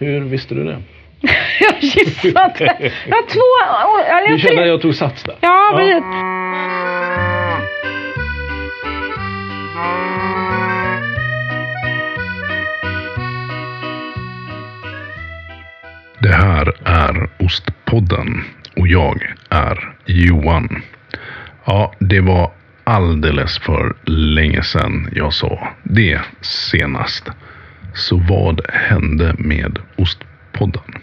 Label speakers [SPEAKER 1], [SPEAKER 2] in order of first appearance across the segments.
[SPEAKER 1] Hur visste du det?
[SPEAKER 2] jag gissade. Jag har två... Eller
[SPEAKER 1] Du
[SPEAKER 2] jag
[SPEAKER 1] kände att jag tog sats där?
[SPEAKER 2] Ja, precis.
[SPEAKER 3] Det här är Ostpodden och jag är Johan. Ja, det var alldeles för länge sedan jag sa det senast. Så vad hände med Ostpodden?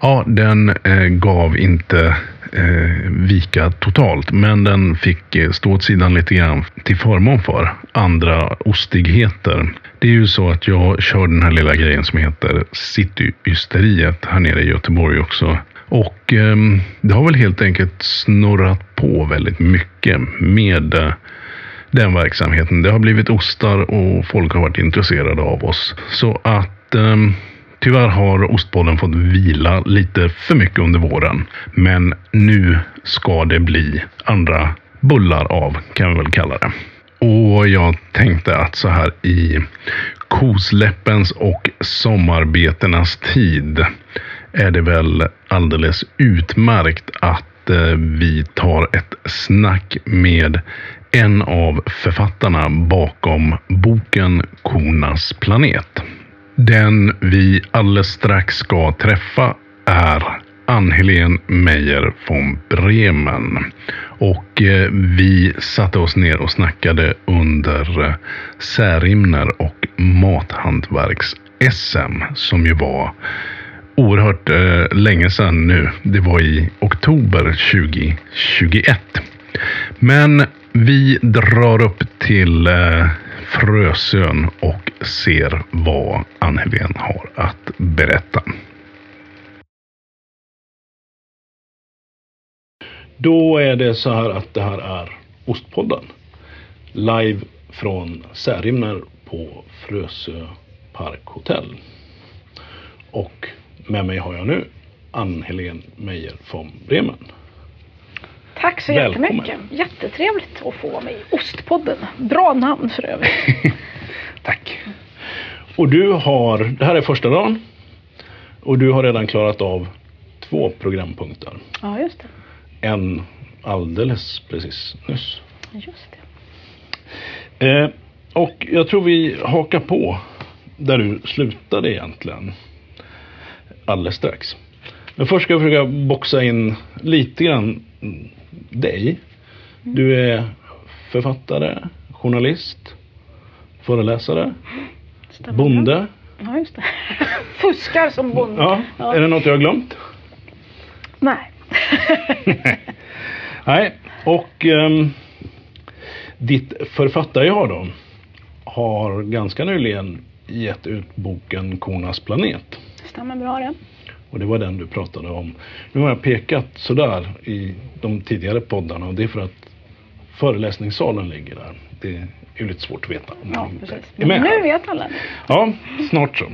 [SPEAKER 3] Ja, den eh, gav inte eh, vika totalt, men den fick eh, stå åt sidan lite grann till förmån för andra ostigheter. Det är ju så att jag kör den här lilla grejen som heter Cityysteriet här nere i Göteborg också. Och ehm, det har väl helt enkelt snurrat på väldigt mycket med eh, den verksamheten. Det har blivit ostar och folk har varit intresserade av oss. Så att eh, tyvärr har Ostbollen fått vila lite för mycket under våren. Men nu ska det bli andra bullar av, kan vi väl kalla det. Och jag tänkte att så här i kosläppens och sommarbetenas tid är det väl alldeles utmärkt att eh, vi tar ett snack med en av författarna bakom boken Kornas planet. Den vi alldeles strax ska träffa är Ann-Helén Meyer von Bremen. Och eh, vi satte oss ner och snackade under eh, Särimner och mathantverks-SM som ju var oerhört eh, länge sedan nu. Det var i oktober 2021. Men vi drar upp till eh, Frösön och ser vad Ann-Helén har att berätta.
[SPEAKER 1] Då är det så här att det här är Ostpodden. Live från Särimner på Frösö Parkhotell. Och med mig har jag nu Ann-Helén Meijer von Bremen.
[SPEAKER 2] Tack så
[SPEAKER 1] Välkommen.
[SPEAKER 2] jättemycket. Jättetrevligt att få vara med i Ostpodden. Bra namn för övrigt.
[SPEAKER 1] Tack. Och du har, det här är första dagen. Och du har redan klarat av två programpunkter.
[SPEAKER 2] Ja, just det.
[SPEAKER 1] En alldeles precis nyss.
[SPEAKER 2] Just det.
[SPEAKER 1] Eh, och jag tror vi hakar på där du slutade egentligen. Alldeles strax. Men först ska jag försöka boxa in lite grann dig. Du är författare, journalist, föreläsare,
[SPEAKER 2] Stämmer
[SPEAKER 1] bonde.
[SPEAKER 2] Ja, just det. Fuskar som bonde.
[SPEAKER 1] Ja,
[SPEAKER 2] Ja.
[SPEAKER 1] är det något jag har glömt?
[SPEAKER 2] Nej.
[SPEAKER 1] Nej, och ehm, ditt författarjag då har ganska nyligen gett ut boken Kornas planet.
[SPEAKER 2] Stämmer bra det.
[SPEAKER 1] Och det var den du pratade om. Nu har jag pekat sådär i de tidigare poddarna och det är för att föreläsningssalen ligger där. Det är ju lite svårt att veta om
[SPEAKER 2] Ja,
[SPEAKER 1] man
[SPEAKER 2] precis.
[SPEAKER 1] är med
[SPEAKER 2] Men nu vet alla.
[SPEAKER 1] Ja, snart så.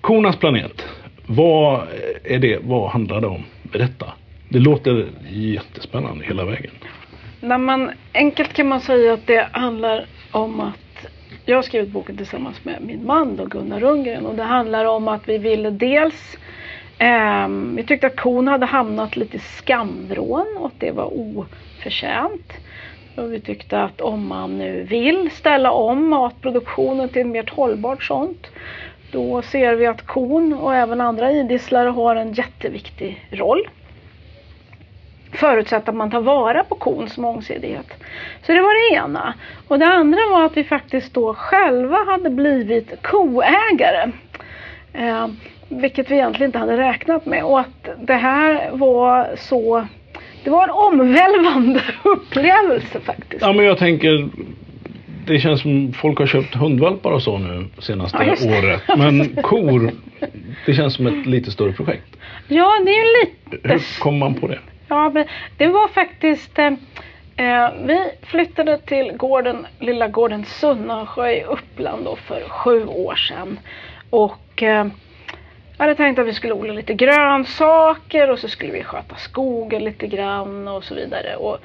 [SPEAKER 1] Kornas planet. Vad är det? Vad handlar det om? Berätta. Det låter jättespännande hela vägen.
[SPEAKER 2] När man, enkelt kan man säga att det handlar om att jag har skrivit boken tillsammans med min man då, Gunnar Rundgren och det handlar om att vi ville dels eh, vi tyckte att kon hade hamnat lite i skamvrån och att det var oförtjänt. Och vi tyckte att om man nu vill ställa om matproduktionen till ett mer hållbart sånt då ser vi att kon och även andra idisslare har en jätteviktig roll förutsatt att man tar vara på kons mångsidighet. Så det var det ena. Och det andra var att vi faktiskt då själva hade blivit koägare. Eh, vilket vi egentligen inte hade räknat med. Och att det här var så... Det var en omvälvande upplevelse faktiskt.
[SPEAKER 1] Ja men jag tänker det känns som folk har köpt hundvalpar och så nu senaste
[SPEAKER 2] Ja,
[SPEAKER 1] året. Men kor, det känns som ett lite större projekt.
[SPEAKER 2] Ja, det är ju lite
[SPEAKER 1] Hur kom man på det?
[SPEAKER 2] Ja, men det var faktiskt... Eh, eh, vi flyttade till gården, lilla gården Sunnasjö i Uppland då för sju år sedan. Och eh, jag hade tänkt att vi skulle odla lite grönsaker och så skulle vi sköta skogen lite grann och så vidare. Och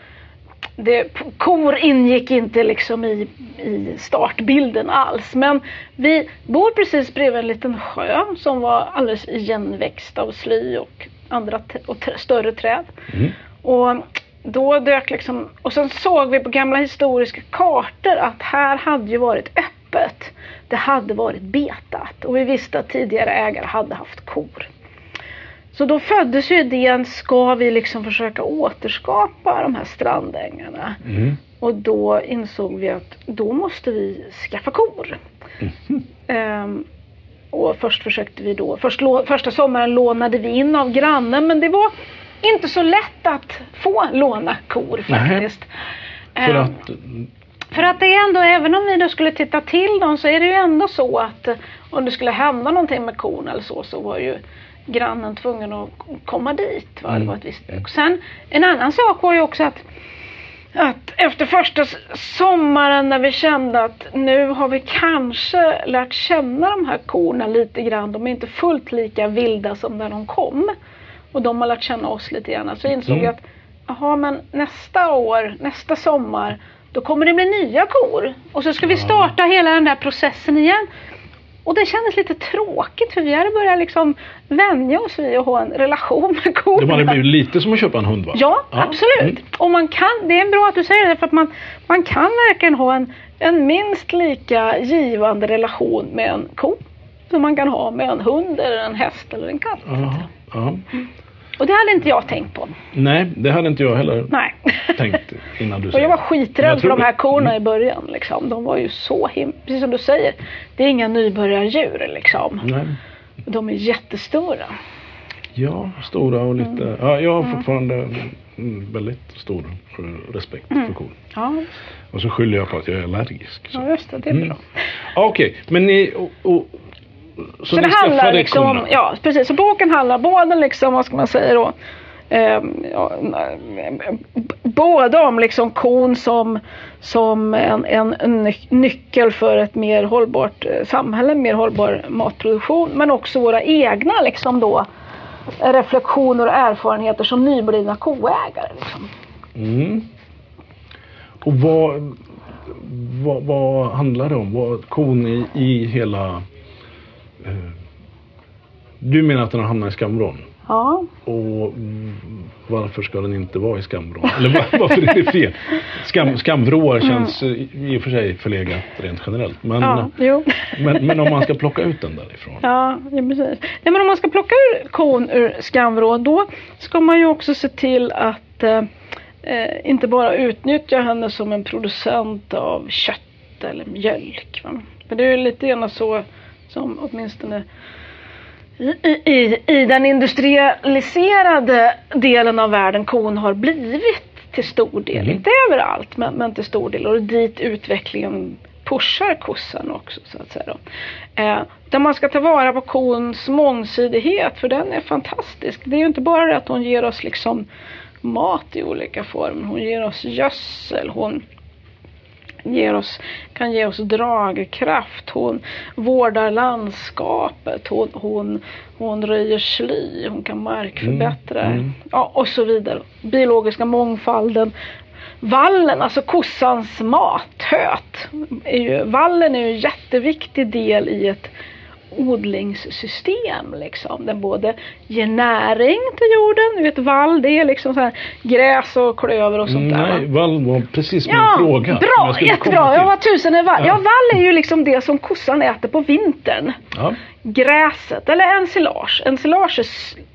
[SPEAKER 2] det, kor ingick inte liksom i, i startbilden alls. Men vi bor precis bredvid en liten sjö som var alldeles igenväxt av sly och andra och större träd.
[SPEAKER 3] Mm.
[SPEAKER 2] Och då dök liksom, och sen såg vi på gamla historiska kartor att här hade ju varit öppet. Det hade varit betat och vi visste att tidigare ägare hade haft kor. Så då föddes ju idén, ska vi liksom försöka återskapa de här strandängarna?
[SPEAKER 3] Mm.
[SPEAKER 2] Och då insåg vi att då måste vi skaffa kor. Ehm, och först försökte vi då, först, första sommaren lånade vi in av grannen men det var inte så lätt att få låna kor faktiskt.
[SPEAKER 3] För
[SPEAKER 2] Ehm,
[SPEAKER 3] att,
[SPEAKER 2] för att det är ändå, även om vi då skulle titta till dem så är det ju ändå så att eh, om det skulle hända någonting med kon eller så så var ju grannen tvungen att komma dit. Va? Det var ett visst och Sen en annan sak var ju också att att efter första sommaren när vi kände att nu har vi kanske lärt känna de här korna lite grann. De är inte fullt lika vilda som när de kom. Och de har lärt känna oss lite grann. Så insåg
[SPEAKER 3] Mm.
[SPEAKER 2] jag att jaha, men nästa år, nästa sommar, då kommer det bli nya kor. Och så ska vi starta hela den där processen igen. Och det kändes lite tråkigt för vi hade börjat liksom vänja oss vid att ha en relation med korna.
[SPEAKER 3] det hade blivit lite som att köpa en hund va?
[SPEAKER 2] Ja, absolut.
[SPEAKER 3] Mm.
[SPEAKER 2] Och man kan, det är bra att du säger det för att man, man kan verkligen ha en, en minst lika givande relation med en ko som man kan ha med en hund eller en häst eller en katt.
[SPEAKER 3] Ja, ja.
[SPEAKER 2] Och det hade inte jag tänkt på.
[SPEAKER 3] Nej, det hade inte jag heller
[SPEAKER 2] Nej.
[SPEAKER 3] tänkt innan du
[SPEAKER 2] Och
[SPEAKER 3] säger
[SPEAKER 2] jag var skiträdd för de här korna
[SPEAKER 3] Mm.
[SPEAKER 2] i början. Liksom. De var ju så him... Precis som du säger. Det är inga nybörjardjur liksom.
[SPEAKER 3] Nej.
[SPEAKER 2] De är jättestora.
[SPEAKER 3] Ja, stora och lite...
[SPEAKER 2] Mm.
[SPEAKER 3] Ja, jag har fortfarande mm, väldigt stor respekt
[SPEAKER 2] Mm.
[SPEAKER 3] för kor.
[SPEAKER 2] Ja,
[SPEAKER 3] Och så skyller jag på att jag är allergisk. Så.
[SPEAKER 2] ja just det. Det är
[SPEAKER 3] Mm.
[SPEAKER 2] bra.
[SPEAKER 3] Ja, Okej, men ni... Och, och, så,
[SPEAKER 2] det handlar liksom om, ja precis, så boken handlar både liksom, vad ska man säga då, ja, eh, både om liksom kon som, som en, en, en ny- nyckel för ett mer hållbart eh, samhälle, mer hållbar matproduktion, men också våra egna liksom då reflektioner och erfarenheter som nyblivna koägare. Liksom.
[SPEAKER 3] Mm. Och vad, vad, vad handlar det om? Vad, kon i, i hela... Eh, du menar att den har hamnat i skamvrån?
[SPEAKER 2] Ja.
[SPEAKER 3] Och mm, varför ska den inte vara i skamvrån? Eller var- varför är det fel? Skam, skamvråar känns eh, i och för sig förlegat rent generellt. Men,
[SPEAKER 2] ja, jo.
[SPEAKER 3] men, men om man ska plocka ut den därifrån.
[SPEAKER 2] Ja, ja precis. Nej, men om man ska plocka ur kon ur skamvrå då ska man ju också se till att eh, eh, inte bara utnyttja henne som en producent av kött eller mjölk. Va? För det är ju lite grann så som åtminstone i, i, i, den industrialiserade delen av världen kon har blivit till stor del.
[SPEAKER 3] Mm.
[SPEAKER 2] Inte överallt men, men till stor del. Och dit utvecklingen pushar kossan också så att säga. Eh, där man ska ta vara på kons mångsidighet för den är fantastisk. Det är ju inte bara det att hon ger oss liksom mat i olika former. Hon ger oss gödsel. Hon ger oss, kan ge oss dragkraft. Hon vårdar landskapet. Hon, hon, hon röjer sly. Hon kan markförbättra.
[SPEAKER 3] Mm, mm.
[SPEAKER 2] Ja, och så vidare. Biologiska mångfalden. Vallen, alltså kossans mathöt. Är ju, vallen är ju en jätteviktig del i ett odlingssystem. Liksom. Den både ger näring till jorden. Du vet vall det är liksom så här gräs och klöver och sånt där. va?
[SPEAKER 3] Nej, vall var precis min
[SPEAKER 2] Ja,
[SPEAKER 3] fråga.
[SPEAKER 2] bra,
[SPEAKER 3] jag
[SPEAKER 2] jättebra. Ja, vad tusen är vall.
[SPEAKER 3] Ja.
[SPEAKER 2] Ja, vall är ju liksom det som kossan äter på vintern.
[SPEAKER 3] Ja.
[SPEAKER 2] Gräset, eller ensilage. Ensilage är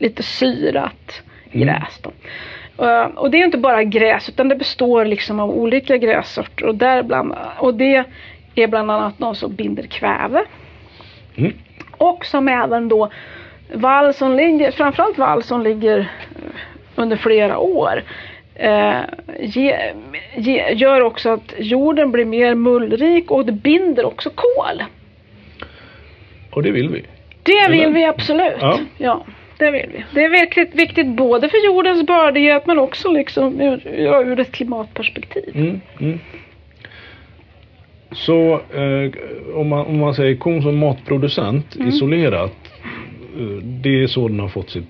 [SPEAKER 2] lite syrat
[SPEAKER 3] Mm.
[SPEAKER 2] gräs. Då. Eh, och det är inte bara gräs utan det består liksom av olika grässorter och, där bland, och det är bland annat de som binder kväve
[SPEAKER 3] Mm.
[SPEAKER 2] och som även då vall som ligger, framförallt vall som ligger eh, under flera år eh, ge, ge, gör också att jorden blir mer mullrik och det binder också kol.
[SPEAKER 3] Och det vill vi.
[SPEAKER 2] Det vill
[SPEAKER 3] Eller?
[SPEAKER 2] vi absolut.
[SPEAKER 3] Ja.
[SPEAKER 2] Ja. det vill vi. Det är verkligen viktigt både för jordens bördighet men också liksom ur, ur ett klimatperspektiv.
[SPEAKER 3] Mm, mm. Så eh, om, man, om man säger kon som matproducent
[SPEAKER 2] Mm.
[SPEAKER 3] isolerat. Eh, det är så den har fått sitt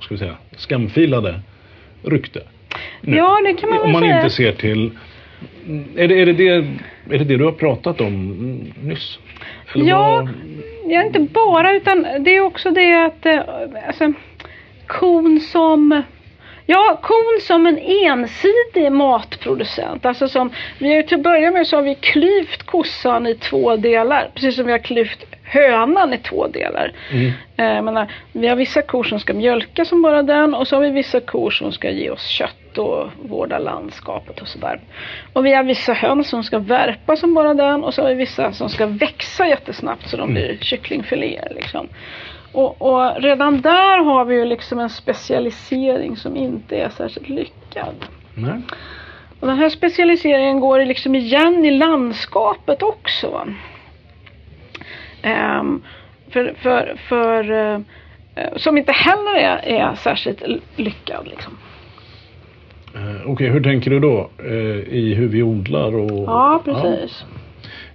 [SPEAKER 3] ska vi säga, skamfilade rykte. nu.
[SPEAKER 2] Ja, det kan man väl
[SPEAKER 3] Om man
[SPEAKER 2] säga.
[SPEAKER 3] inte ser till... Är det, är, det det, är det det du har pratat om nyss? Eller
[SPEAKER 2] Ja.
[SPEAKER 3] vad-
[SPEAKER 2] Ja, inte bara utan det är också det att eh, alltså, kon som Ja, kon som en ensidig matproducent. Alltså som, vi till att börja med så har vi klyvt kossan i två delar. Precis som vi har klyvt hönan i två delar.
[SPEAKER 3] Mm.
[SPEAKER 2] Eh, menar, vi har vissa kor som ska mjölka som bara den och så har vi vissa kor som ska ge oss kött och vårda landskapet och sådär. Och vi har vissa höns som ska värpa som bara den och så har vi vissa som ska växa jättesnabbt så de
[SPEAKER 3] Mm.
[SPEAKER 2] blir kycklingfiléer. Liksom. Och, och redan där har vi ju liksom en specialisering som inte är särskilt lyckad.
[SPEAKER 3] Nej.
[SPEAKER 2] Och den här specialiseringen går liksom igen i landskapet också. Ehm, för, för, för, eh, som inte heller är, är särskilt lyckad. Liksom.
[SPEAKER 3] Eh, Okej, hur tänker du då? Eh, I hur vi odlar och...
[SPEAKER 2] Ja, precis.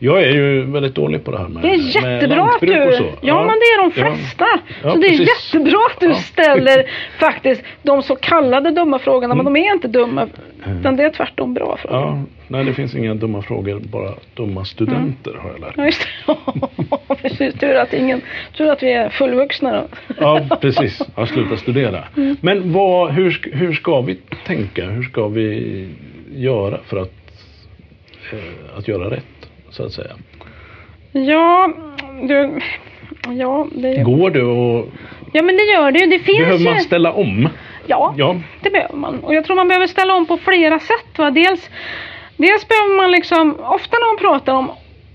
[SPEAKER 3] Jag är ju väldigt dålig på det här med
[SPEAKER 2] Det är jättebra att du...
[SPEAKER 3] så.
[SPEAKER 2] Ja, men det är de
[SPEAKER 3] Ja.
[SPEAKER 2] flesta.
[SPEAKER 3] Ja,
[SPEAKER 2] så det är
[SPEAKER 3] precis.
[SPEAKER 2] jättebra att du
[SPEAKER 3] Ja.
[SPEAKER 2] ställer faktiskt de så kallade dumma frågorna. Men
[SPEAKER 3] Mm.
[SPEAKER 2] de är inte dumma. Utan det är tvärtom bra frågor.
[SPEAKER 3] Ja, nej det finns inga dumma frågor, bara dumma studenter har jag lärt
[SPEAKER 2] Ja,
[SPEAKER 3] mig.
[SPEAKER 2] just det. precis. Tur att, ingen, tur att vi är fullvuxna då.
[SPEAKER 3] Ja, precis. Har slutat studera.
[SPEAKER 2] Mm.
[SPEAKER 3] Men vad, hur, hur ska vi tänka? Hur ska vi göra för att, eh, att göra rätt, så att säga?
[SPEAKER 2] Ja, du... Ja, det,
[SPEAKER 3] Går det och
[SPEAKER 2] ja, men det gör det ju. Det finns
[SPEAKER 3] behöver man ställa om?
[SPEAKER 2] Ja,
[SPEAKER 3] Ja.
[SPEAKER 2] det behöver man. Och jag tror man behöver ställa om på flera sätt. Va? Dels, dels behöver man liksom... Ofta när man pratar om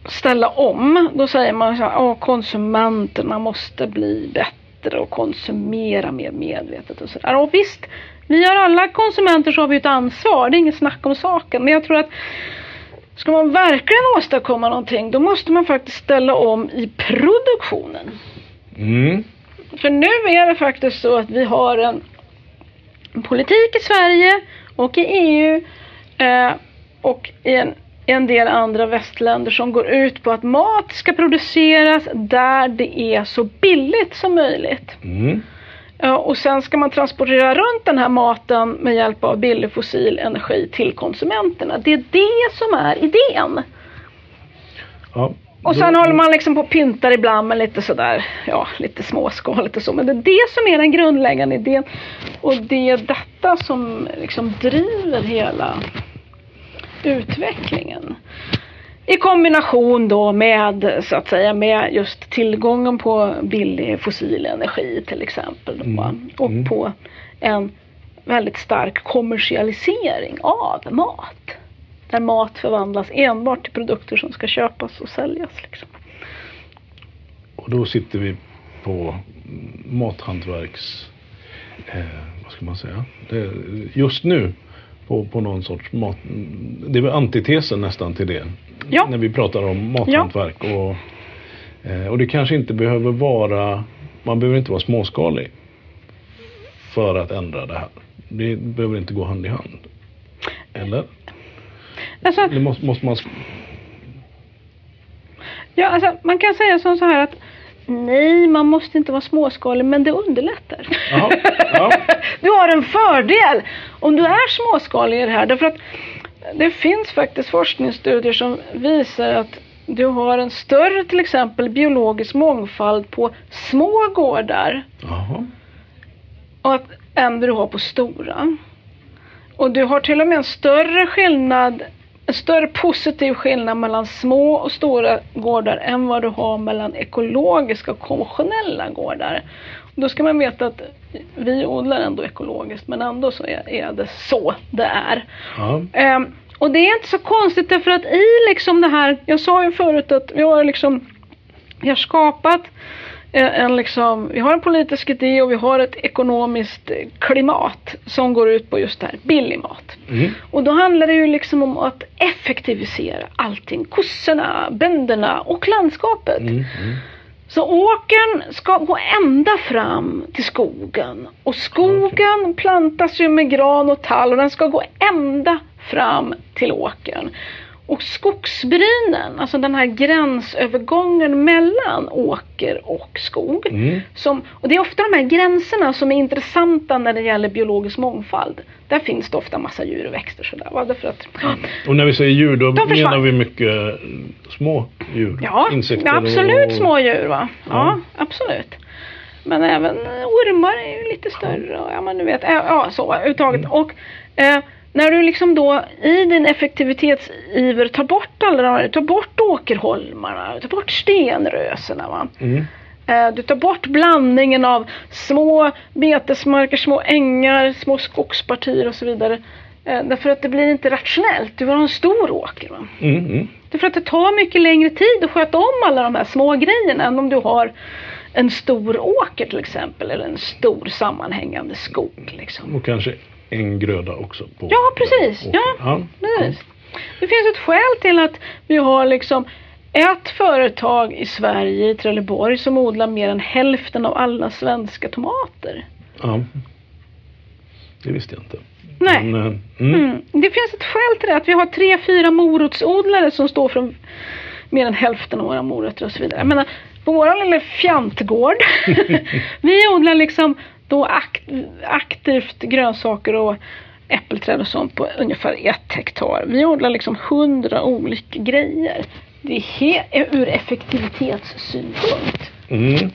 [SPEAKER 2] ställa om, då säger man här, "Åh, konsumenterna måste bli bättre och konsumera mer medvetet och sådär. Och visst, vi har alla konsumenter så har vi ett ansvar. Det är inget snack om saken. Men jag tror att Ska man verkligen åstadkomma någonting då måste man faktiskt ställa om i produktionen.
[SPEAKER 3] Mm.
[SPEAKER 2] För nu är det faktiskt så att vi har en politik i Sverige och i EU eh, och i en, en del andra västländer som går ut på att mat ska produceras där det är så billigt som möjligt.
[SPEAKER 3] Mm.
[SPEAKER 2] Och sen ska man transportera runt den här maten med hjälp av billig fossil energi till konsumenterna. Det är det som är idén.
[SPEAKER 3] Ja.
[SPEAKER 2] Och
[SPEAKER 3] Då-
[SPEAKER 2] sen håller man liksom på och pyntar ibland med lite sådär, ja lite småskaligt och så. Men det är det som är den grundläggande idén. Och det är detta som liksom driver hela utvecklingen. I kombination då med så att säga med just tillgången på billig fossil energi till exempel. Då?
[SPEAKER 3] Mm.
[SPEAKER 2] Och
[SPEAKER 3] Mm.
[SPEAKER 2] på en väldigt stark kommersialisering av mat. Där mat förvandlas enbart till produkter som ska köpas och säljas. Liksom.
[SPEAKER 3] Och då sitter vi på mathantverks... Eh, vad ska man säga? Det, just nu på, på någon sorts mat... Det är väl antitesen nästan till det.
[SPEAKER 2] Ja.
[SPEAKER 3] När vi pratar om mathantverk. Och, eh, och det kanske inte behöver vara... Man behöver inte vara småskalig för att ändra det här. Det behöver inte gå hand i hand. Eller?
[SPEAKER 2] Alltså,
[SPEAKER 3] Det måste, måste man...
[SPEAKER 2] ja, alltså, man kan säga som så här att nej, man måste inte vara småskalig, men det underlättar.
[SPEAKER 3] Jaha, ja.
[SPEAKER 2] Du har en fördel om du är småskalig i det här. Därför att det finns faktiskt forskningsstudier som visar att du har en större till exempel biologisk mångfald på små gårdar
[SPEAKER 3] Jaha.
[SPEAKER 2] och att, än du har på stora. Och du har till och med en större skillnad, större positiv skillnad mellan små och stora gårdar än vad du har mellan ekologiska och konventionella gårdar. Då ska man veta att vi odlar ändå ekologiskt men ändå så är, är det så det är.
[SPEAKER 3] Ja.
[SPEAKER 2] Ehm, och det är inte så konstigt därför att i liksom det här, jag sa ju förut att vi har liksom, vi har skapat en liksom, vi har en politisk idé och vi har ett ekonomiskt klimat som går ut på just det här, billig mat.
[SPEAKER 3] Mm.
[SPEAKER 2] Och då handlar det ju liksom om att effektivisera allting, kossorna, bönderna och landskapet.
[SPEAKER 3] Mm. Mm.
[SPEAKER 2] Så åkern ska gå ända fram till skogen. Och skogen plantas ju med gran och tall och den ska gå ända fram till åkern. Och skogsbrynen, alltså den här gränsövergången mellan åker och skog.
[SPEAKER 3] Mm.
[SPEAKER 2] Som, och det är ofta de här gränserna som är intressanta när det gäller biologisk mångfald. Där finns det ofta massa djur och växter sådär. va? Därför att,
[SPEAKER 3] Och när vi säger djur då
[SPEAKER 2] försvann.
[SPEAKER 3] menar vi mycket små djur?
[SPEAKER 2] ja,
[SPEAKER 3] Insekter
[SPEAKER 2] ja, absolut
[SPEAKER 3] och...
[SPEAKER 2] små djur va. Ja,
[SPEAKER 3] Ja.
[SPEAKER 2] absolut. Men även eh, ormar är ju lite större. och Ja, men du vet, ja, ja så överhuvudtaget.
[SPEAKER 3] Mm.
[SPEAKER 2] Och eh, när du liksom då i din effektivitetsiver tar bort alla de här, tar bort åkerholmarna, tar bort stenrösena va.
[SPEAKER 3] Mm.
[SPEAKER 2] Eh, Du tar bort blandningen av små betesmarker, små ängar, små skogspartier och så vidare. Eh, Därför att det blir inte rationellt. Du har en stor åker. Va?
[SPEAKER 3] Mm. Mm.
[SPEAKER 2] Därför att det tar mycket längre tid att sköta om alla de här små grejerna än om du har en stor åker till exempel. Eller en stor sammanhängande skog. Liksom.
[SPEAKER 3] Och kanske en gröda också. På
[SPEAKER 2] Ja, precis. Ja.
[SPEAKER 3] ja.
[SPEAKER 2] Precis. Det finns ett skäl till att vi har liksom ett företag i Sverige, i Trelleborg, som odlar mer än hälften av alla svenska tomater.
[SPEAKER 3] ja. Det visste jag inte.
[SPEAKER 2] Nej.
[SPEAKER 3] Men, eh, mm.
[SPEAKER 2] Mm. Det finns ett skäl till det. Att vi har tre, fyra morotsodlare som står för mer än hälften av våra morötter och så vidare. Jag menar, vår lilla fjantgård. vi odlar liksom då akt, aktivt grönsaker och äppelträd och sånt på ungefär ett hektar. Vi odlar liksom hundra olika grejer. Det är ur effektivitetssynpunkt
[SPEAKER 3] Mm.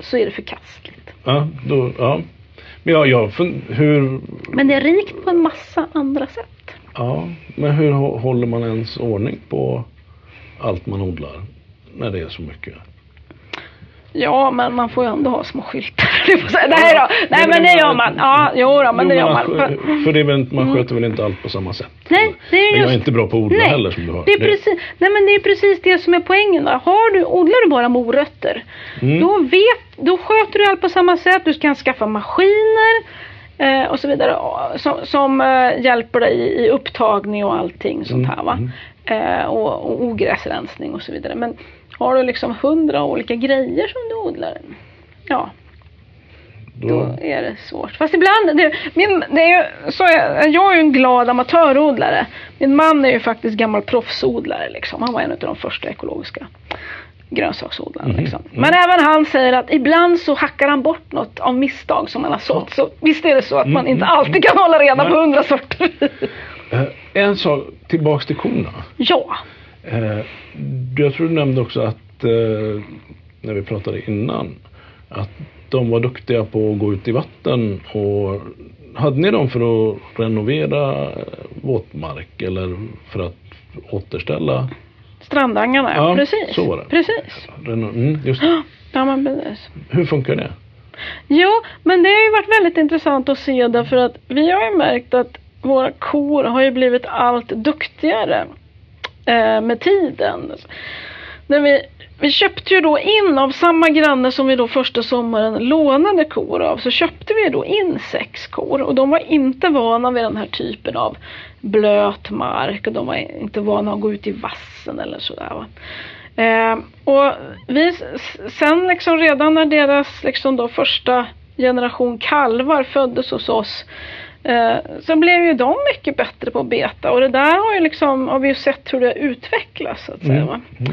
[SPEAKER 2] så är det förkastligt.
[SPEAKER 3] Ja, då, ja. Men ja, ja, hur,
[SPEAKER 2] Men det är rikt på en massa andra sätt.
[SPEAKER 3] ja, men hur hå- håller man ens ordning på allt man odlar? När det är så mycket.
[SPEAKER 2] Ja, men man får ju ändå ha små skyltar. Nej då, nej men det gör man. Ja, jo då, men det gör man.
[SPEAKER 3] För det väl, man sköter väl inte allt på samma sätt?
[SPEAKER 2] Nej, det är ju
[SPEAKER 3] Men jag är
[SPEAKER 2] just...
[SPEAKER 3] inte bra på att odla
[SPEAKER 2] Nej,
[SPEAKER 3] heller som du hör.
[SPEAKER 2] Det är, precis, nej men det är precis det som är poängen. Då. Har du, odlar du bara morötter,
[SPEAKER 3] Mm.
[SPEAKER 2] då, vet, då sköter du allt på samma sätt. Du kan skaffa maskiner eh, och så vidare som, som eh, hjälper dig i, i upptagning och allting sånt här. Va?
[SPEAKER 3] Mm.
[SPEAKER 2] Eh, och, och ogräsrensning och så vidare. Men har du liksom hundra olika grejer som du odlar, ja då
[SPEAKER 3] Då,
[SPEAKER 2] är det svårt. Fast ibland, det, min, det är ju, så är, jag är ju en glad amatörodlare. Min man är ju faktiskt gammal proffsodlare. Liksom. Han var en av de första ekologiska grönsaksodlarna.
[SPEAKER 3] Mhm,
[SPEAKER 2] Liksom.
[SPEAKER 3] mm.
[SPEAKER 2] Men även han säger att ibland så hackar han bort något av misstag som han har sått. Så visst är det så att man
[SPEAKER 3] Mm,
[SPEAKER 2] inte
[SPEAKER 3] mm,
[SPEAKER 2] alltid kan hålla reda på hundra sorter.
[SPEAKER 3] Eh, en sak, tillbaks till korna.
[SPEAKER 2] ja,
[SPEAKER 3] jag tror du nämnde också att, eh, när vi pratade innan, att de var duktiga på att gå ut i vatten. Och hade ni dem för att renovera eh, våtmark eller för att återställa?
[SPEAKER 2] strandangarna. Ja, precis.
[SPEAKER 3] så var det.
[SPEAKER 2] Precis.
[SPEAKER 3] Mm, just det.
[SPEAKER 2] Ja, men precis.
[SPEAKER 3] Hur funkar det?
[SPEAKER 2] Jo, men det har ju varit väldigt intressant att se därför att vi har ju märkt att våra kor har ju blivit allt duktigare eh, med tiden. När vi, vi köpte ju då in av samma granne som vi då första sommaren lånade kor av så köpte vi då in sex kor och de var inte vana vid den här typen av blöt mark och de var inte vana att gå ut i vassen eller sådär. Va? Eh, och vi, sen liksom redan när deras liksom då första generation kalvar föddes hos oss så blev ju de mycket bättre på att beta och det där har ju liksom, har vi ju sett hur det utvecklas så att säga. Va?
[SPEAKER 3] Mm.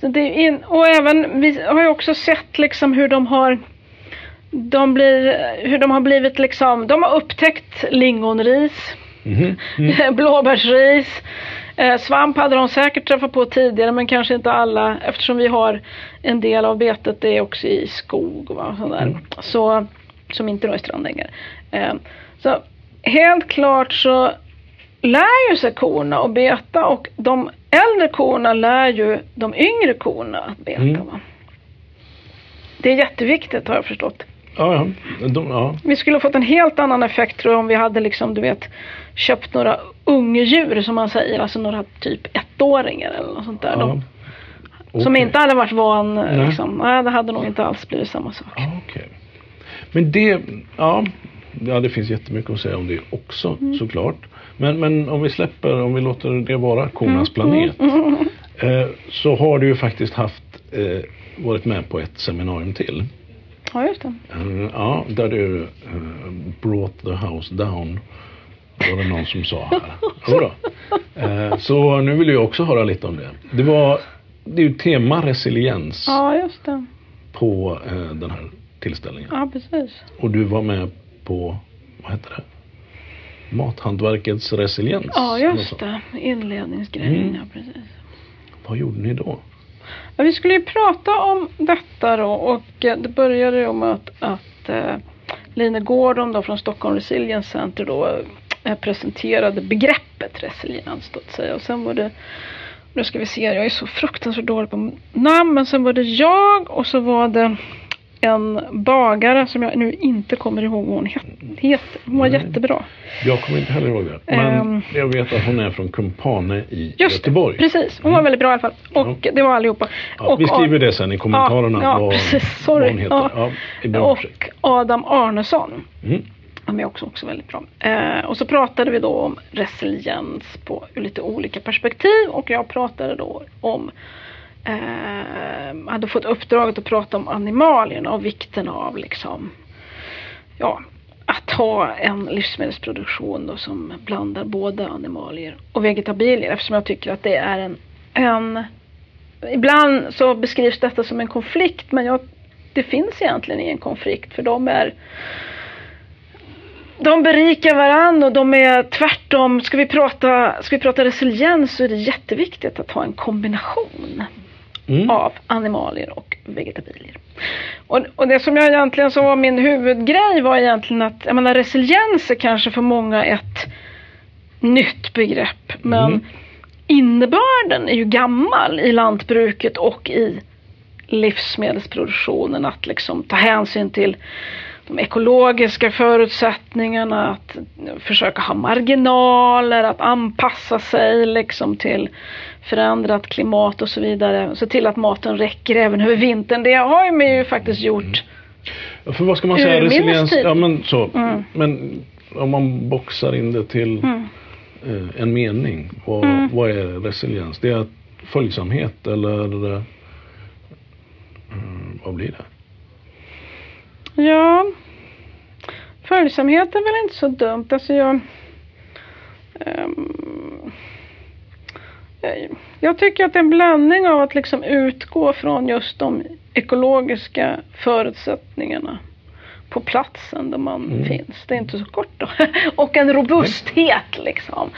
[SPEAKER 2] Så det in, och även, vi har ju också sett liksom hur de har de blir, hur de har blivit liksom, de har upptäckt lingonris,
[SPEAKER 3] Mhm. Mm.
[SPEAKER 2] blåbärsris, eh, svamp hade de säkert träffat på tidigare men kanske inte alla eftersom vi har en del av betet det är också i skog va, och sådär.
[SPEAKER 3] Mm.
[SPEAKER 2] Så, som inte då är strandängar. Eh, så helt klart så lär ju sig korna att beta och de äldre korna lär ju de yngre korna att beta.
[SPEAKER 3] Mm.
[SPEAKER 2] Det är jätteviktigt har jag förstått.
[SPEAKER 3] Ja, ja. De, ja.
[SPEAKER 2] Vi skulle ha fått en helt annan effekt tror jag om vi hade liksom, du vet, köpt några ungdjur som man säger, alltså några typ ettåringar eller något sånt där. De,
[SPEAKER 3] ja.
[SPEAKER 2] Som inte hade varit van,
[SPEAKER 3] Nej.
[SPEAKER 2] liksom, nej det hade nog inte alls blivit samma sak.
[SPEAKER 3] Ja, okej. Men det, ja, ja, det finns jättemycket att säga om det också
[SPEAKER 2] Mm.
[SPEAKER 3] såklart. Men, men om vi släpper, om vi låter det vara kornas planet.
[SPEAKER 2] Mm.
[SPEAKER 3] Eh, så har du ju faktiskt haft, eh, varit med på ett seminarium till.
[SPEAKER 2] Ja, just det.
[SPEAKER 3] Eh, ja, där du eh, brought the house down. var det någon som sa här. Jodå. Eh, så nu vill jag också höra lite om det. Det var det är ju tema resiliens
[SPEAKER 2] Ja, just det.
[SPEAKER 3] på eh, den här tillställningen.
[SPEAKER 2] Ja, precis.
[SPEAKER 3] Och du var med på, vad heter det? Mathantverkets resiliens.
[SPEAKER 2] Ja, just det. Inledningsgrejen,
[SPEAKER 3] Mm.
[SPEAKER 2] ja precis.
[SPEAKER 3] Vad gjorde ni då?
[SPEAKER 2] Ja, vi skulle ju prata om detta då och eh, det började ju med att, att eh, Line Gordon då från Stockholm Resilience Center då eh, presenterade begreppet resiliens då att säga och sen var det nu ska vi se, jag är så fruktansvärt dålig på namn men sen var det jag och så var det en bagare som jag nu inte kommer ihåg vad hon het- heter. Hon var
[SPEAKER 3] Nej.
[SPEAKER 2] jättebra.
[SPEAKER 3] Jag kommer inte heller ihåg det. Men
[SPEAKER 2] Ehm.
[SPEAKER 3] jag vet att hon är från Kumpane i
[SPEAKER 2] Just
[SPEAKER 3] Göteborg.
[SPEAKER 2] precis. Hon var väldigt bra i alla fall. Och det var allihopa.
[SPEAKER 3] Ja,
[SPEAKER 2] och,
[SPEAKER 3] vi skriver det sen i kommentarerna
[SPEAKER 2] Ja, ja,
[SPEAKER 3] vad,
[SPEAKER 2] precis.
[SPEAKER 3] vad hon heter.
[SPEAKER 2] Ja.
[SPEAKER 3] Ja.
[SPEAKER 2] och Adam Arnesson.
[SPEAKER 3] Mm.
[SPEAKER 2] Han är också, också väldigt bra. Eh, och så pratade vi då om resiliens på ur lite olika perspektiv och jag pratade då om eh, hade fått uppdraget att prata om animalierna och vikten av liksom ja, att ha en livsmedelsproduktion då som blandar både animalier och vegetabilier eftersom jag tycker att det är en, en ibland så beskrivs detta som en konflikt men jag, det finns egentligen ingen konflikt för de är de berikar varandra och de är tvärtom. Ska vi prata, ska vi prata resiliens så är det jätteviktigt att ha en kombination
[SPEAKER 3] Mm.
[SPEAKER 2] av animalier och vegetabilier. Och, och det som jag egentligen som var min huvudgrej var egentligen att jag menar, resiliens är kanske för många ett nytt begrepp. Men
[SPEAKER 3] Mm.
[SPEAKER 2] innebörden är ju gammal i lantbruket och i livsmedelsproduktionen. Att liksom ta hänsyn till de ekologiska förutsättningarna, att försöka ha marginaler, att anpassa sig liksom till förändrat klimat och så vidare. Se till att maten räcker även över vintern. Det har ju ju faktiskt gjort.
[SPEAKER 3] Ja, För vad ska man säga? Resiliens? Ja, men så.
[SPEAKER 2] Mm.
[SPEAKER 3] Men om man boxar in det till
[SPEAKER 2] Mm.
[SPEAKER 3] eh, en mening. Vad,
[SPEAKER 2] Mm.
[SPEAKER 3] vad är resiliens? Det är följsamhet eller eh, mm, vad blir det?
[SPEAKER 2] Ja, följsamhet är väl inte så dumt. Alltså jag, ehm, jag, tycker att det är en blandning av att liksom utgå från just de ekologiska förutsättningarna på platsen där man
[SPEAKER 3] Mm.
[SPEAKER 2] finns. Det är inte så kort då. Och en robusthet liksom.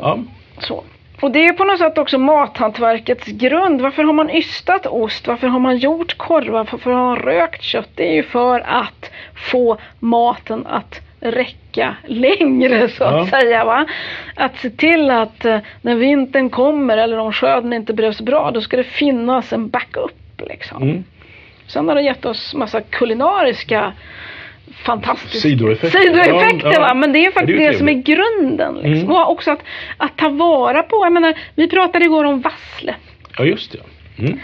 [SPEAKER 3] Ja,
[SPEAKER 2] Så. Och det är på något sätt också mathantverkets grund. Varför har man ystat ost? Varför har man gjort korvar? Varför har man rökt kött? Det är ju för att få maten att räcka längre så att
[SPEAKER 3] Ja.
[SPEAKER 2] säga. Va? Att se till att eh, när vintern kommer eller om skörden inte så bra då ska det finnas en backup. Liksom.
[SPEAKER 3] mm.
[SPEAKER 2] Sen har det gett oss massa kulinariska fantastiska
[SPEAKER 3] Sidoeffekter.
[SPEAKER 2] sidoeffekter.
[SPEAKER 3] Ja, ja.
[SPEAKER 2] Men det är faktiskt
[SPEAKER 3] det är
[SPEAKER 2] det, som är grunden. Liksom.
[SPEAKER 3] Mm.
[SPEAKER 2] Och också att, att ta vara på. Jag menar, vi pratade igår om vassle.
[SPEAKER 3] ja just det. Mm.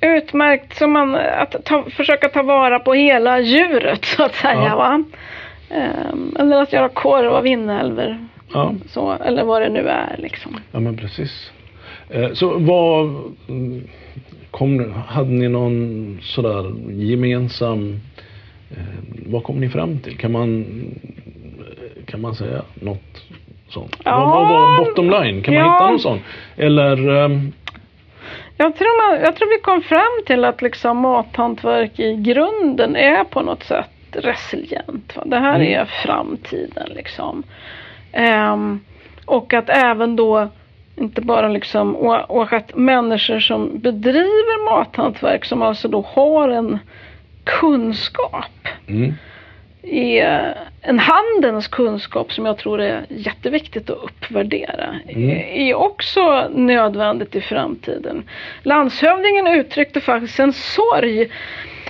[SPEAKER 2] Utmärkt som man, att ta, försöka ta vara på hela djuret så att säga.
[SPEAKER 3] Ja.
[SPEAKER 2] Va? Ehm, eller att göra korv av inälvor.
[SPEAKER 3] Ja.
[SPEAKER 2] Så, eller vad det nu är. Liksom.
[SPEAKER 3] ja, men precis. Eh, så vad mm, kom, hade ni någon sådär gemensam eh, vad kom ni fram till? Kan man, eh, kan man säga något sånt?
[SPEAKER 2] Ja.
[SPEAKER 3] Vad, vad var bottom line? Kan man
[SPEAKER 2] Ja.
[SPEAKER 3] hitta någon sån? Eller ehm,
[SPEAKER 2] Jag tror, man, jag tror vi kom fram till att liksom mathantverk i grunden är på något sätt resilient. Va? Det här
[SPEAKER 3] Mm.
[SPEAKER 2] är framtiden liksom. Ehm, och att även då inte bara liksom och, och att människor som bedriver mathantverk som alltså då har en kunskap
[SPEAKER 3] mm,
[SPEAKER 2] är en handens kunskap som jag tror är jätteviktigt att uppvärdera.
[SPEAKER 3] Mm.
[SPEAKER 2] är också nödvändigt i framtiden. Landshövdingen uttryckte faktiskt en sorg.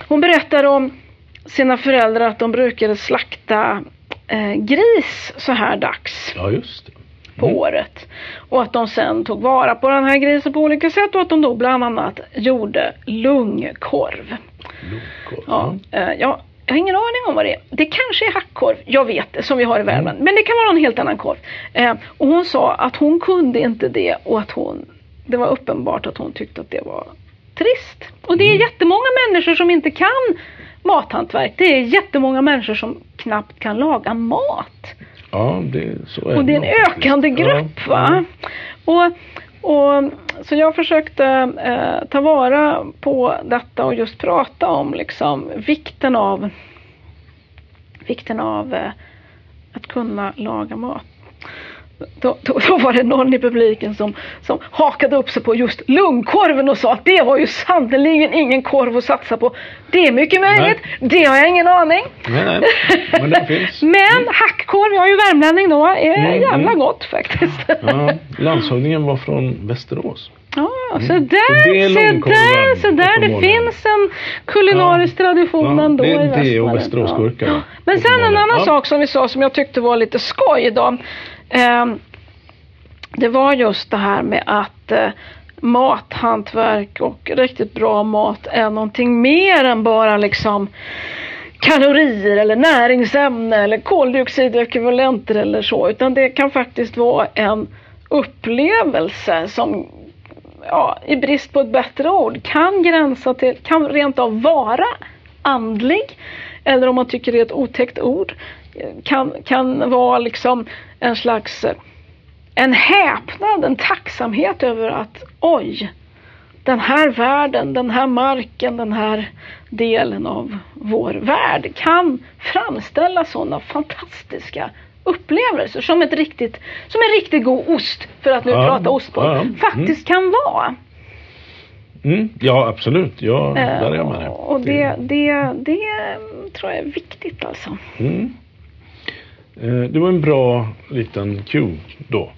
[SPEAKER 2] Hon berättade om sina föräldrar att de brukade slakta eh, gris så här dags
[SPEAKER 3] ja just det.
[SPEAKER 2] på
[SPEAKER 3] Mm.
[SPEAKER 2] året. Och att de sen tog vara på den här grisen på olika sätt och att de då bland annat gjorde lungkorv.
[SPEAKER 3] Blodkorv.
[SPEAKER 2] Ja, eh, ja, jag har ingen aning om vad det är. Det kanske är hackkorv, jag vet det, som vi har i Värmland. Men det kan vara en helt annan korv. Eh, och hon sa att hon kunde inte det och att hon, det var uppenbart att hon tyckte att det var trist. Och det är
[SPEAKER 3] Mm.
[SPEAKER 2] jättemånga människor som inte kan mathantverk. Det är jättemånga människor som knappt kan laga mat.
[SPEAKER 3] Ja, det, så är
[SPEAKER 2] Och det är en
[SPEAKER 3] faktiskt.
[SPEAKER 2] ökande
[SPEAKER 3] Ja,
[SPEAKER 2] grupp va? Och, och, så jag försökte eh, ta vara på detta och just prata om liksom vikten av vikten av eh, att kunna laga mat. Då, då, då var det någon i publiken som, som hakade upp sig på just lungkorven och sa att det var ju sannerligen ingen korv att satsa på. Det är mycket möjligt, det har jag ingen aning.
[SPEAKER 3] Nej, nej. Men den finns.
[SPEAKER 2] Men hackkorv, jag är ju värmlänning då, är
[SPEAKER 3] Mm,
[SPEAKER 2] jävla
[SPEAKER 3] mm.
[SPEAKER 2] gott faktiskt.
[SPEAKER 3] Ja, landshövdingen var från Västerås.
[SPEAKER 2] Ja, så
[SPEAKER 3] Mm. Så
[SPEAKER 2] där,
[SPEAKER 3] långkorven
[SPEAKER 2] där, se där. Det finns en kulinarisk tradition
[SPEAKER 3] Ja,
[SPEAKER 2] ändå
[SPEAKER 3] det är
[SPEAKER 2] i
[SPEAKER 3] det och
[SPEAKER 2] Västmanland.
[SPEAKER 3] Västeråsgurka.
[SPEAKER 2] Ja. Men sen en annan
[SPEAKER 3] Ja.
[SPEAKER 2] sak som vi sa som jag tyckte var lite skoj då. Ehm, det var just det här med att eh, mathantverk och riktigt bra mat är någonting mer än bara liksom kalorier eller näringsämne eller koldioxidekvivalenter eller så. Utan det kan faktiskt vara en upplevelse som ja, i brist på ett bättre ord kan gränsa till, kan rent av vara andlig. Eller om man tycker det är ett otäckt ord. Eh, kan, kan vara liksom en slags eh, en häpnad, en tacksamhet över att oj, den här världen, den här marken, den här delen av vår värld kan framställa sådana fantastiska upplevelser som, ett riktigt, som en riktigt god ost, för att nu
[SPEAKER 3] Ja,
[SPEAKER 2] prata ostpodd,
[SPEAKER 3] ja, mm.
[SPEAKER 2] faktiskt kan vara.
[SPEAKER 3] Mm, ja, absolut. Ja, där är jag med dig.
[SPEAKER 2] Eh, Och det, det, det tror jag är viktigt alltså.
[SPEAKER 3] Mm. Eh, Det var en bra liten cue då.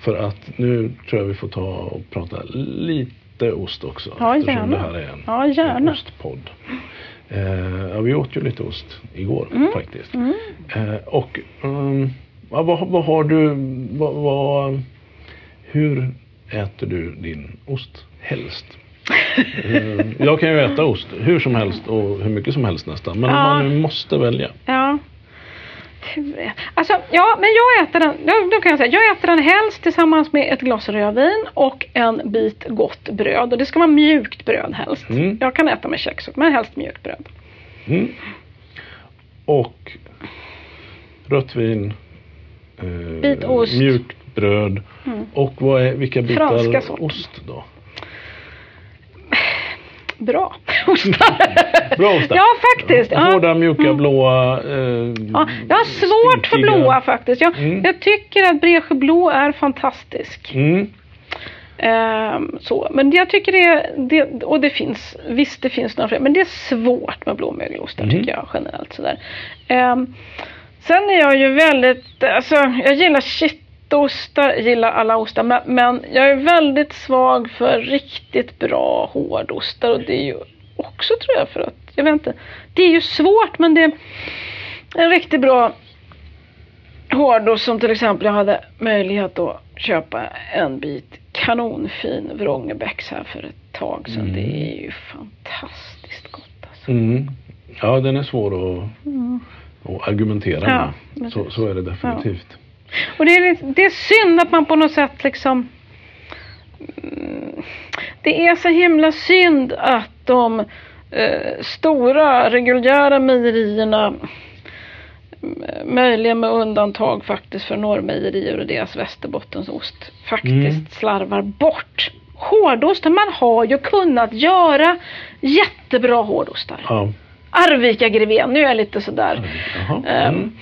[SPEAKER 3] För att nu tror jag vi får ta och prata lite ost också.
[SPEAKER 2] Ja,
[SPEAKER 3] eftersom
[SPEAKER 2] gärna.
[SPEAKER 3] det här är en,
[SPEAKER 2] Ja,
[SPEAKER 3] en
[SPEAKER 2] gärna.
[SPEAKER 3] ostpodd. Eh, ja, vi åt ju lite ost igår
[SPEAKER 2] Mm.
[SPEAKER 3] faktiskt.
[SPEAKER 2] Mm.
[SPEAKER 3] Eh, och um, ja, vad, vad har du, vad, vad, hur äter du din ost helst? Eh, jag kan ju äta ost hur som helst och hur mycket som helst nästan. Men
[SPEAKER 2] Ja.
[SPEAKER 3] man måste välja.
[SPEAKER 2] Ja. Är- Alltså, ja, men jag äter den, då, då kan jag säga, jag äter den helst tillsammans med ett glas rödvin och en bit gott bröd. Och det ska vara mjukt bröd helst.
[SPEAKER 3] Mm.
[SPEAKER 2] Jag kan äta med kex men helst mjukt bröd.
[SPEAKER 3] Mm. Och rött vin, eh,
[SPEAKER 2] Bit ost.
[SPEAKER 3] mjukt bröd.
[SPEAKER 2] Mm.
[SPEAKER 3] Och vad är, vilka
[SPEAKER 2] Franska
[SPEAKER 3] bitar ost då?
[SPEAKER 2] Bra ostar.
[SPEAKER 3] Bra ostar.
[SPEAKER 2] Ja, faktiskt. Ja.
[SPEAKER 3] Hårda, mjuka,
[SPEAKER 2] Mm.
[SPEAKER 3] blåa. Eh,
[SPEAKER 2] Ja, jag har svårt för
[SPEAKER 3] stinkiga.
[SPEAKER 2] blåa faktiskt. Jag,
[SPEAKER 3] Mm.
[SPEAKER 2] jag tycker att Bresjö blå är fantastisk.
[SPEAKER 3] Mm.
[SPEAKER 2] Ehm, så. Men jag tycker det, det, och det finns, visst det finns några fler, men det är svårt med blåmögelostar
[SPEAKER 3] Mhm.
[SPEAKER 2] tycker jag generellt sådär. Ehm, sen är jag ju väldigt, alltså jag gillar kittostar, jag gillar alla ostar, men, jag är väldigt svag för riktigt bra hårdostar och det är ju också tror jag för att, jag vet inte, det är ju svårt men det är en riktigt bra hårdost som till exempel jag hade möjlighet att köpa en bit kanonfin Vrångebäcks här för ett tag sedan.
[SPEAKER 3] Mm.
[SPEAKER 2] Det är ju fantastiskt gott alltså.
[SPEAKER 3] Mm. Ja, den är svår att,
[SPEAKER 2] Mm.
[SPEAKER 3] att argumentera
[SPEAKER 2] Ja,
[SPEAKER 3] med. Så, så är det definitivt.
[SPEAKER 2] Och det är, det är synd att man på något sätt liksom Det är så himla synd att de eh, stora reguljära mejerierna möjligen med undantag faktiskt för Norrmejerier och deras Västerbottensost faktiskt
[SPEAKER 3] Mm.
[SPEAKER 2] slarvar bort hårdostar. Man har ju kunnat göra jättebra hårdostar.
[SPEAKER 3] Ja.
[SPEAKER 2] Arvika Greven, nu är jag lite sådär. Ehm,
[SPEAKER 3] Mm.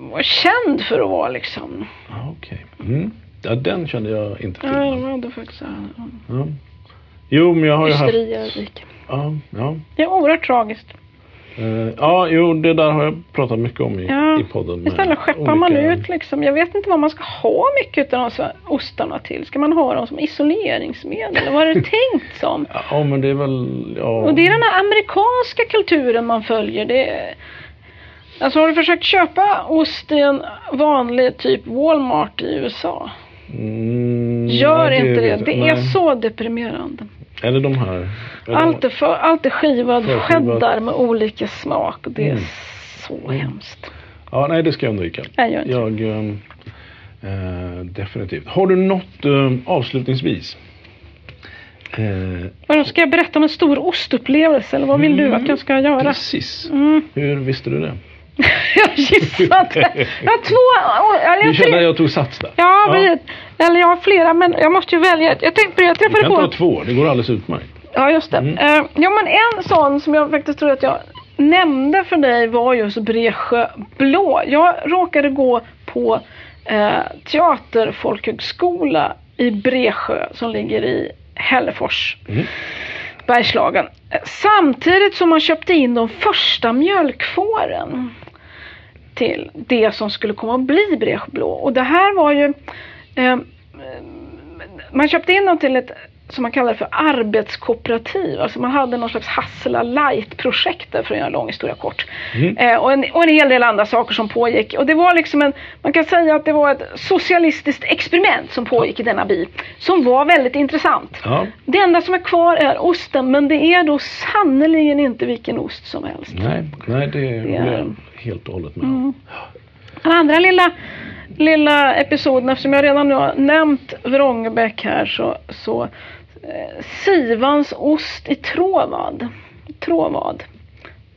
[SPEAKER 2] Var känd för att vara liksom
[SPEAKER 3] Ja, okej. Mm. Ja, den kände jag inte till.
[SPEAKER 2] Ja, de hade faktiskt
[SPEAKER 3] Ja. Jo, men jag har ju haft...
[SPEAKER 2] hysteri.
[SPEAKER 3] Ja, ja.
[SPEAKER 2] Det är oerhört tragiskt.
[SPEAKER 3] Eh, ja, jo, det där har jag pratat mycket om i,
[SPEAKER 2] Ja,
[SPEAKER 3] i podden.
[SPEAKER 2] Istället skeppar man
[SPEAKER 3] olika-
[SPEAKER 2] ut liksom. Jag vet inte vad man ska ha mycket av de här ostarna till. Ska man ha dem som isoleringsmedel? Vad är det tänkt som?
[SPEAKER 3] Ja, men det är väl... Ja.
[SPEAKER 2] Och det är den här amerikanska kulturen man följer. Det är... Alltså har du försökt köpa ost i en vanlig typ Walmart i USA?
[SPEAKER 3] Mm,
[SPEAKER 2] Gör
[SPEAKER 3] nej,
[SPEAKER 2] inte det. Det
[SPEAKER 3] jag-
[SPEAKER 2] är
[SPEAKER 3] nej.
[SPEAKER 2] så deprimerande.
[SPEAKER 3] Det de här? Är det
[SPEAKER 2] Allt är, för, allt är skivad cheddar med olika smak. Det är
[SPEAKER 3] Mm.
[SPEAKER 2] så
[SPEAKER 3] Mm.
[SPEAKER 2] hemskt.
[SPEAKER 3] Ja, nej, det ska jag undvika.
[SPEAKER 2] Jag gör inte
[SPEAKER 3] Jag... eh, definitivt. Har du något eh, avslutningsvis? Eh,
[SPEAKER 2] Vadå, Ska jag berätta om en stor ostupplevelse eller vad vill du att jag ska göra?
[SPEAKER 3] Precis.
[SPEAKER 2] Mm.
[SPEAKER 3] Hur visste du det?
[SPEAKER 2] jag gissade. Jag har två... Eller
[SPEAKER 3] Du
[SPEAKER 2] jag
[SPEAKER 3] kände
[SPEAKER 2] tre,
[SPEAKER 3] att jag tog sats där?
[SPEAKER 2] ja, men- eller jag har flera men jag måste ju välja. Jag tänkte på det, jag
[SPEAKER 3] Du
[SPEAKER 2] träffade
[SPEAKER 3] kan
[SPEAKER 2] på...
[SPEAKER 3] ta två, det går alldeles utmärkt.
[SPEAKER 2] Ja, just det.
[SPEAKER 3] Mm.
[SPEAKER 2] Eh, ja, men en sån som jag faktiskt tror att jag nämnde för dig var just Bresjö Blå. Jag råkade gå på eh, teaterfolkhögskola i Bresjö som ligger i Hällefors,
[SPEAKER 3] Mm.
[SPEAKER 2] Bergslagen. Samtidigt som man köpte in de första mjölkfåren till det som skulle komma att bli Bresjö Blå. Och det här var ju eh, man köpte in dem till ett som man kallar för arbetskooperativ. Alltså man hade någon slags Hassela light-projekt där för att göra en lång historia kort.
[SPEAKER 3] Mm.
[SPEAKER 2] Eh, och, en, och en hel del andra saker som pågick. Och det var liksom en, man kan säga att det var ett socialistiskt experiment som pågick i denna by. Som var väldigt intressant.
[SPEAKER 3] Ja.
[SPEAKER 2] Det enda som är kvar är osten, men det är då sannerligen inte vilken ost som helst.
[SPEAKER 3] Nej, nej det
[SPEAKER 2] Det är-
[SPEAKER 3] helt och hållet med om.
[SPEAKER 2] Den andra lilla, lilla episoden, eftersom jag redan nu har nämnt Vrångebäck här, så, så eh, Sivans ost i Tråvad. Tråvad.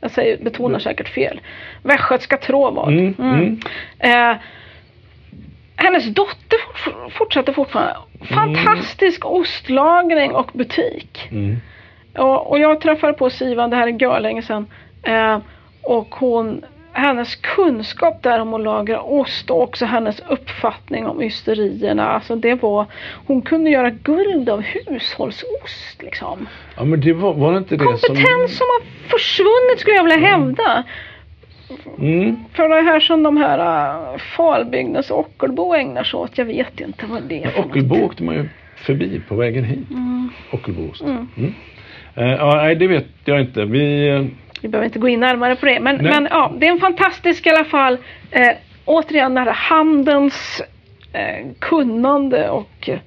[SPEAKER 2] Jag säger, betonar säkert fel. Västgötska Tråvad.
[SPEAKER 3] Mm, mm.
[SPEAKER 2] Eh, hennes dotter fort, fortsätter fortfarande. Fantastisk ostlagring och butik.
[SPEAKER 3] Mm.
[SPEAKER 2] Och, och jag träffade på Sivan, det här är görlänge sedan. Eh, och hon, hennes kunskap där om att lagra ost och också hennes uppfattning om ysterierna. Alltså det var, hon kunde göra guld av hushållsost liksom.
[SPEAKER 3] Ja men det var, var det inte det
[SPEAKER 2] Kompetens
[SPEAKER 3] som...
[SPEAKER 2] som har försvunnit skulle jag vilja hävda.
[SPEAKER 3] Mm.
[SPEAKER 2] För det här som de här uh, Falbygdens Ockelbo ägnar sig åt, jag vet inte vad det är för
[SPEAKER 3] Ockelbo
[SPEAKER 2] något.
[SPEAKER 3] åkte man ju förbi på vägen hit.
[SPEAKER 2] Mm.
[SPEAKER 3] Ockelboost.
[SPEAKER 2] Mm.
[SPEAKER 3] Mm. Eh, ja, nej, det vet jag inte. Vi...
[SPEAKER 2] Vi behöver inte gå in närmare på det. Men, men ja, det är en fantastisk i alla fall. Eh, återigen det här handens eh, kunnande och eh,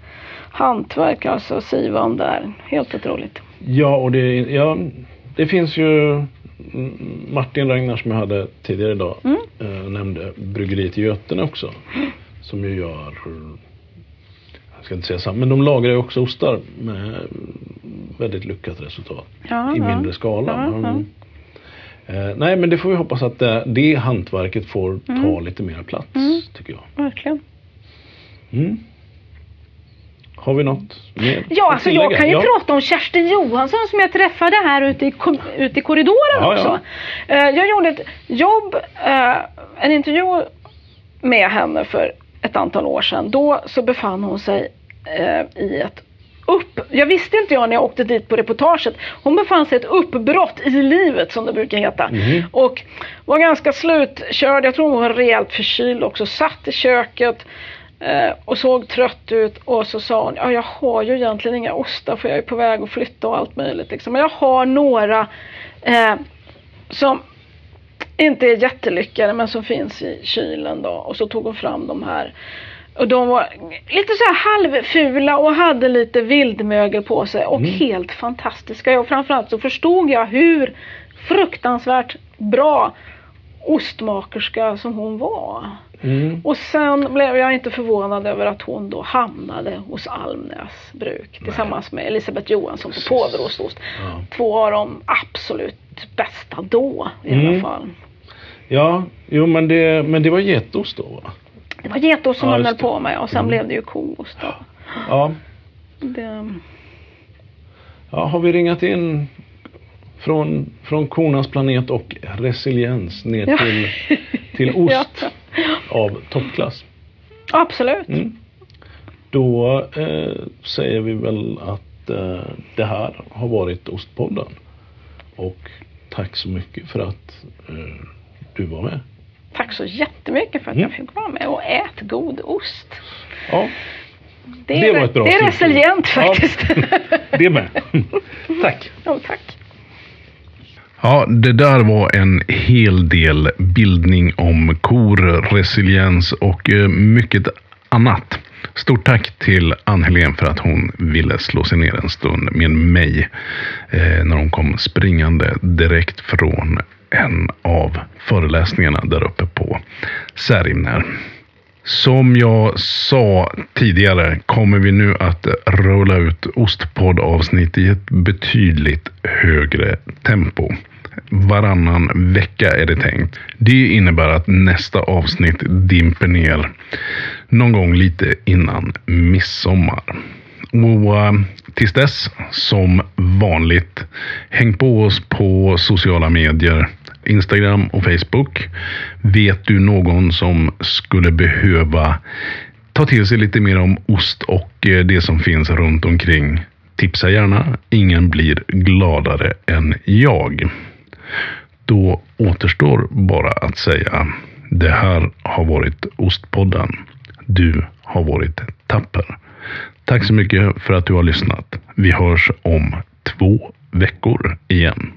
[SPEAKER 2] hantverk. Alltså Sivan där. Helt otroligt.
[SPEAKER 3] Ja, och det, ja, det finns ju Martin Ragnar som jag hade tidigare idag
[SPEAKER 2] Mm.
[SPEAKER 3] eh, nämnde bryggeriet i Götene också. Som ju gör, jag ska inte säga samma, men de lagrar ju också ostar med väldigt lyckat resultat.
[SPEAKER 2] Ja,
[SPEAKER 3] I mindre skala.
[SPEAKER 2] Ja, ja.
[SPEAKER 3] Eh, nej men det får vi hoppas att det, det hantverket får ta
[SPEAKER 2] Mm.
[SPEAKER 3] lite mer plats
[SPEAKER 2] Mm.
[SPEAKER 3] tycker jag.
[SPEAKER 2] Verkligen.
[SPEAKER 3] Mm. Har vi något mer
[SPEAKER 2] Ja, alltså jag kan ju
[SPEAKER 3] Ja.
[SPEAKER 2] prata om Kerstin Johansson som jag träffade här ute i, ute i korridoren
[SPEAKER 3] Ja,
[SPEAKER 2] också. Eh, jag gjorde ett jobb, eh, en intervju med henne för ett antal år sedan. Då så befann hon sig eh, i ett upp... Jag visste inte jag när jag åkte dit på reportaget. Hon befann sig i ett uppbrott i livet som det brukar heta.
[SPEAKER 3] Mhm.
[SPEAKER 2] Och var ganska slutkörd. Jag tror hon var rejält förkyld också. Satt i köket eh, och såg trött ut. Och så sa hon, ja jag har ju egentligen inga ostar för jag är på väg att flytta och allt möjligt. Liksom. Men jag har några eh, som inte är jättelyckade men som finns i kylen då. Och så tog hon fram de här. Och de var lite så här halvfula och hade lite vildmögel på sig och
[SPEAKER 3] Mm.
[SPEAKER 2] helt fantastiska. Och framförallt så förstod jag hur fruktansvärt bra ostmakerska som hon var.
[SPEAKER 3] Mm.
[SPEAKER 2] Och sen blev jag inte förvånad över att hon då hamnade hos Almnäs bruk tillsammans med Elisabeth Johansson på. Påverostost.
[SPEAKER 3] Ja.
[SPEAKER 2] Två av de absolut bästa då i
[SPEAKER 3] Mm.
[SPEAKER 2] alla fall.
[SPEAKER 3] ja, jo men det, men det var getost då va?
[SPEAKER 2] Det var getost som
[SPEAKER 3] Ja, just
[SPEAKER 2] höll på med och sen
[SPEAKER 3] Mm.
[SPEAKER 2] blev det ju koost då.
[SPEAKER 3] Ja.
[SPEAKER 2] Det,
[SPEAKER 3] ja, har vi ringat in från, från kornas planet och resiliens ner
[SPEAKER 2] Ja.
[SPEAKER 3] till, till ost
[SPEAKER 2] Ja.
[SPEAKER 3] av toppklass?
[SPEAKER 2] absolut.
[SPEAKER 3] Mm. Då eh, säger vi väl att eh, det här har varit Ostpodden. Och tack så mycket för att eh, du var med.
[SPEAKER 2] Tack så jättemycket för att
[SPEAKER 3] Mm.
[SPEAKER 2] jag fick vara med och ät god ost.
[SPEAKER 3] Ja,
[SPEAKER 2] Det är,
[SPEAKER 3] Det var ett bra
[SPEAKER 2] det är resilient
[SPEAKER 3] Ja.
[SPEAKER 2] faktiskt.
[SPEAKER 3] det med. tack.
[SPEAKER 2] ja, tack.
[SPEAKER 4] Ja, det där var en hel del bildning om kor, resiliens och eh, mycket annat. Stort tack till Ann-Helén för att hon ville slå sig ner en stund med mig eh, när hon kom springande direkt från en av föreläsningarna där uppe på Särimner. Som jag sa tidigare kommer vi nu att rulla ut Ostpodd-avsnitt i ett betydligt högre tempo.
[SPEAKER 3] Varannan vecka är det tänkt. Det innebär att nästa avsnitt dimper ner någon gång lite innan midsommar. Och eh, tills dess, som vanligt, häng på oss på sociala medier. Instagram och Facebook. Vet du någon som skulle behöva ta till sig lite mer om ost och eh, det som finns runt omkring? Tipsa gärna. Ingen blir gladare än jag. Då återstår bara att säga det här har varit Ostpodden. Du har varit tapper. Tack så mycket för att du har lyssnat. Vi hörs om två veckor igen.